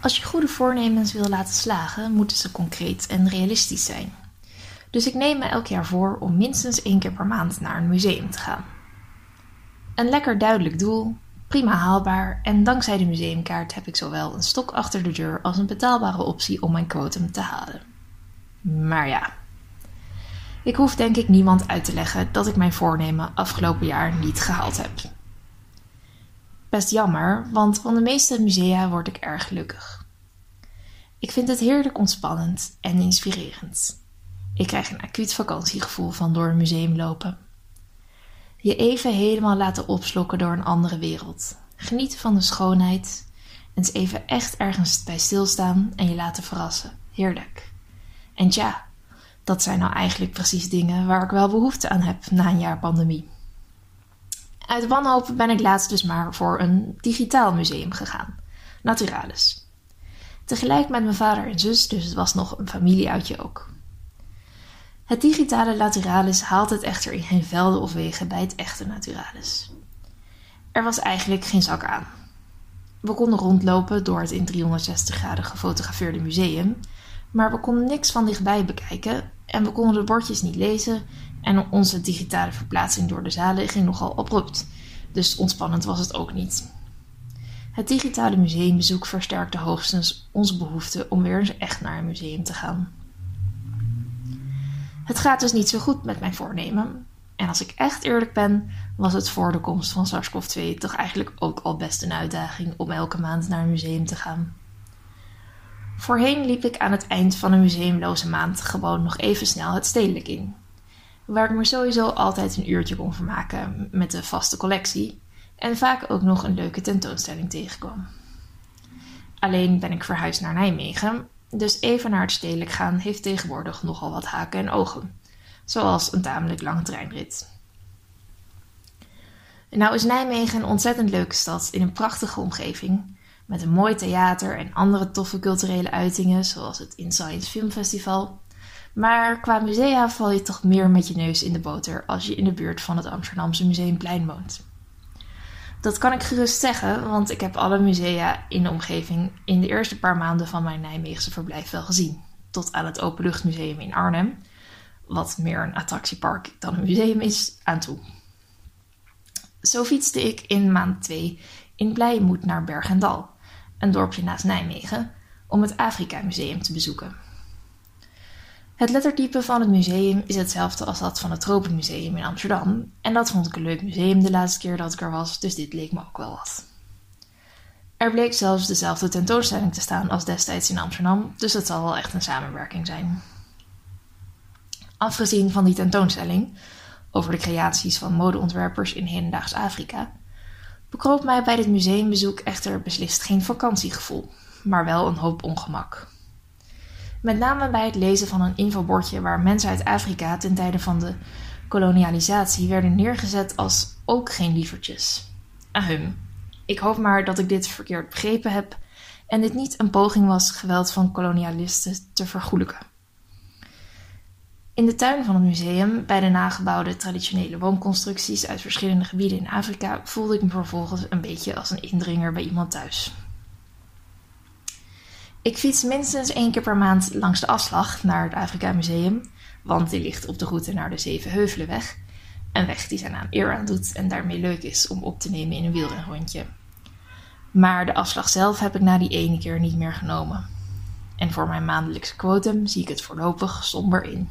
Als je goede voornemens wil laten slagen, moeten ze concreet en realistisch zijn. Dus ik neem me elk jaar voor om minstens één keer per maand naar een museum te gaan. Een lekker duidelijk doel, prima haalbaar en dankzij de museumkaart heb ik zowel een stok achter de deur als een betaalbare optie om mijn quotum te halen. Maar ja, ik hoef denk ik niemand uit te leggen dat ik mijn voornemen afgelopen jaar niet gehaald heb. Best jammer, want van de meeste musea word ik erg gelukkig. Ik vind het heerlijk ontspannend en inspirerend. Ik krijg een acuut vakantiegevoel van door een museum lopen. Je even helemaal laten opslokken door een andere wereld. Genieten van de schoonheid. Eens even echt ergens bij stilstaan en je laten verrassen. Heerlijk. En tja, dat zijn nou eigenlijk precies dingen waar ik wel behoefte aan heb na een jaar pandemie. Uit wanhoop ben ik laatst dus maar voor een digitaal museum gegaan, Naturalis. Tegelijk met mijn vader en zus, dus het was nog een familieuitje ook. Het digitale Naturalis haalt het echter in geen velden of wegen bij het echte Naturalis. Er was eigenlijk geen zak aan. We konden rondlopen door het in 360 graden gefotografeerde museum, maar we konden niks van dichtbij bekijken en we konden de bordjes niet lezen en onze digitale verplaatsing door de zalen ging nogal abrupt, dus ontspannend was het ook niet. Het digitale museumbezoek versterkte hoogstens onze behoefte om weer eens echt naar een museum te gaan. Het gaat dus niet zo goed met mijn voornemen. En als ik echt eerlijk ben, was het voor de komst van SARS-CoV-2 toch eigenlijk ook al best een uitdaging om elke maand naar een museum te gaan. Voorheen liep ik aan het eind van een museumloze maand gewoon nog even snel het stedelijk in. Waar ik me sowieso altijd een uurtje kon vermaken met de vaste collectie en vaak ook nog een leuke tentoonstelling tegenkwam. Alleen ben ik verhuisd naar Nijmegen, dus even naar het stedelijk gaan heeft tegenwoordig nogal wat haken en ogen, zoals een tamelijk lange treinrit. Nou is Nijmegen een ontzettend leuke stad in een prachtige omgeving, met een mooi theater en andere toffe culturele uitingen, zoals het InScience Film Festival. Maar qua musea val je toch meer met je neus in de boter als je in de buurt van het Amsterdamse Museumplein woont. Dat kan ik gerust zeggen, want ik heb alle musea in de omgeving in de eerste paar maanden van mijn Nijmeegse verblijf wel gezien. Tot aan het Openluchtmuseum in Arnhem, wat meer een attractiepark dan een museum is, aan toe. Zo fietste ik in maand 2 in Blijmoed naar Bergendal, een dorpje naast Nijmegen, om het Afrika Museum te bezoeken. Het lettertype van het museum is hetzelfde als dat van het Tropenmuseum in Amsterdam. En dat vond ik een leuk museum de laatste keer dat ik er was, dus dit leek me ook wel wat. Er bleek zelfs dezelfde tentoonstelling te staan als destijds in Amsterdam, dus het zal wel echt een samenwerking zijn. Afgezien van die tentoonstelling over de creaties van modeontwerpers in hedendaags Afrika, bekroop mij bij dit museumbezoek echter beslist geen vakantiegevoel, maar wel een hoop ongemak. Met name bij het lezen van een infobordje waar mensen uit Afrika ten tijde van de kolonialisatie werden neergezet als ook geen lievertjes. Ahem. Ik hoop maar dat ik dit verkeerd begrepen heb en dit niet een poging was geweld van kolonialisten te vergoelijken. In de tuin van het museum, bij de nagebouwde traditionele woonconstructies uit verschillende gebieden in Afrika, voelde ik me vervolgens een beetje als een indringer bij iemand thuis. Ik fiets minstens één keer per maand langs de afslag naar het Afrika Museum, want die ligt op de route naar de Zevenheuvelenweg. Een weg die zijn naam eer aan doet en daarmee leuk is om op te nemen in een wielrenrondje. Maar de afslag zelf heb ik na die ene keer niet meer genomen. En voor mijn maandelijkse quotum zie ik het voorlopig somber in.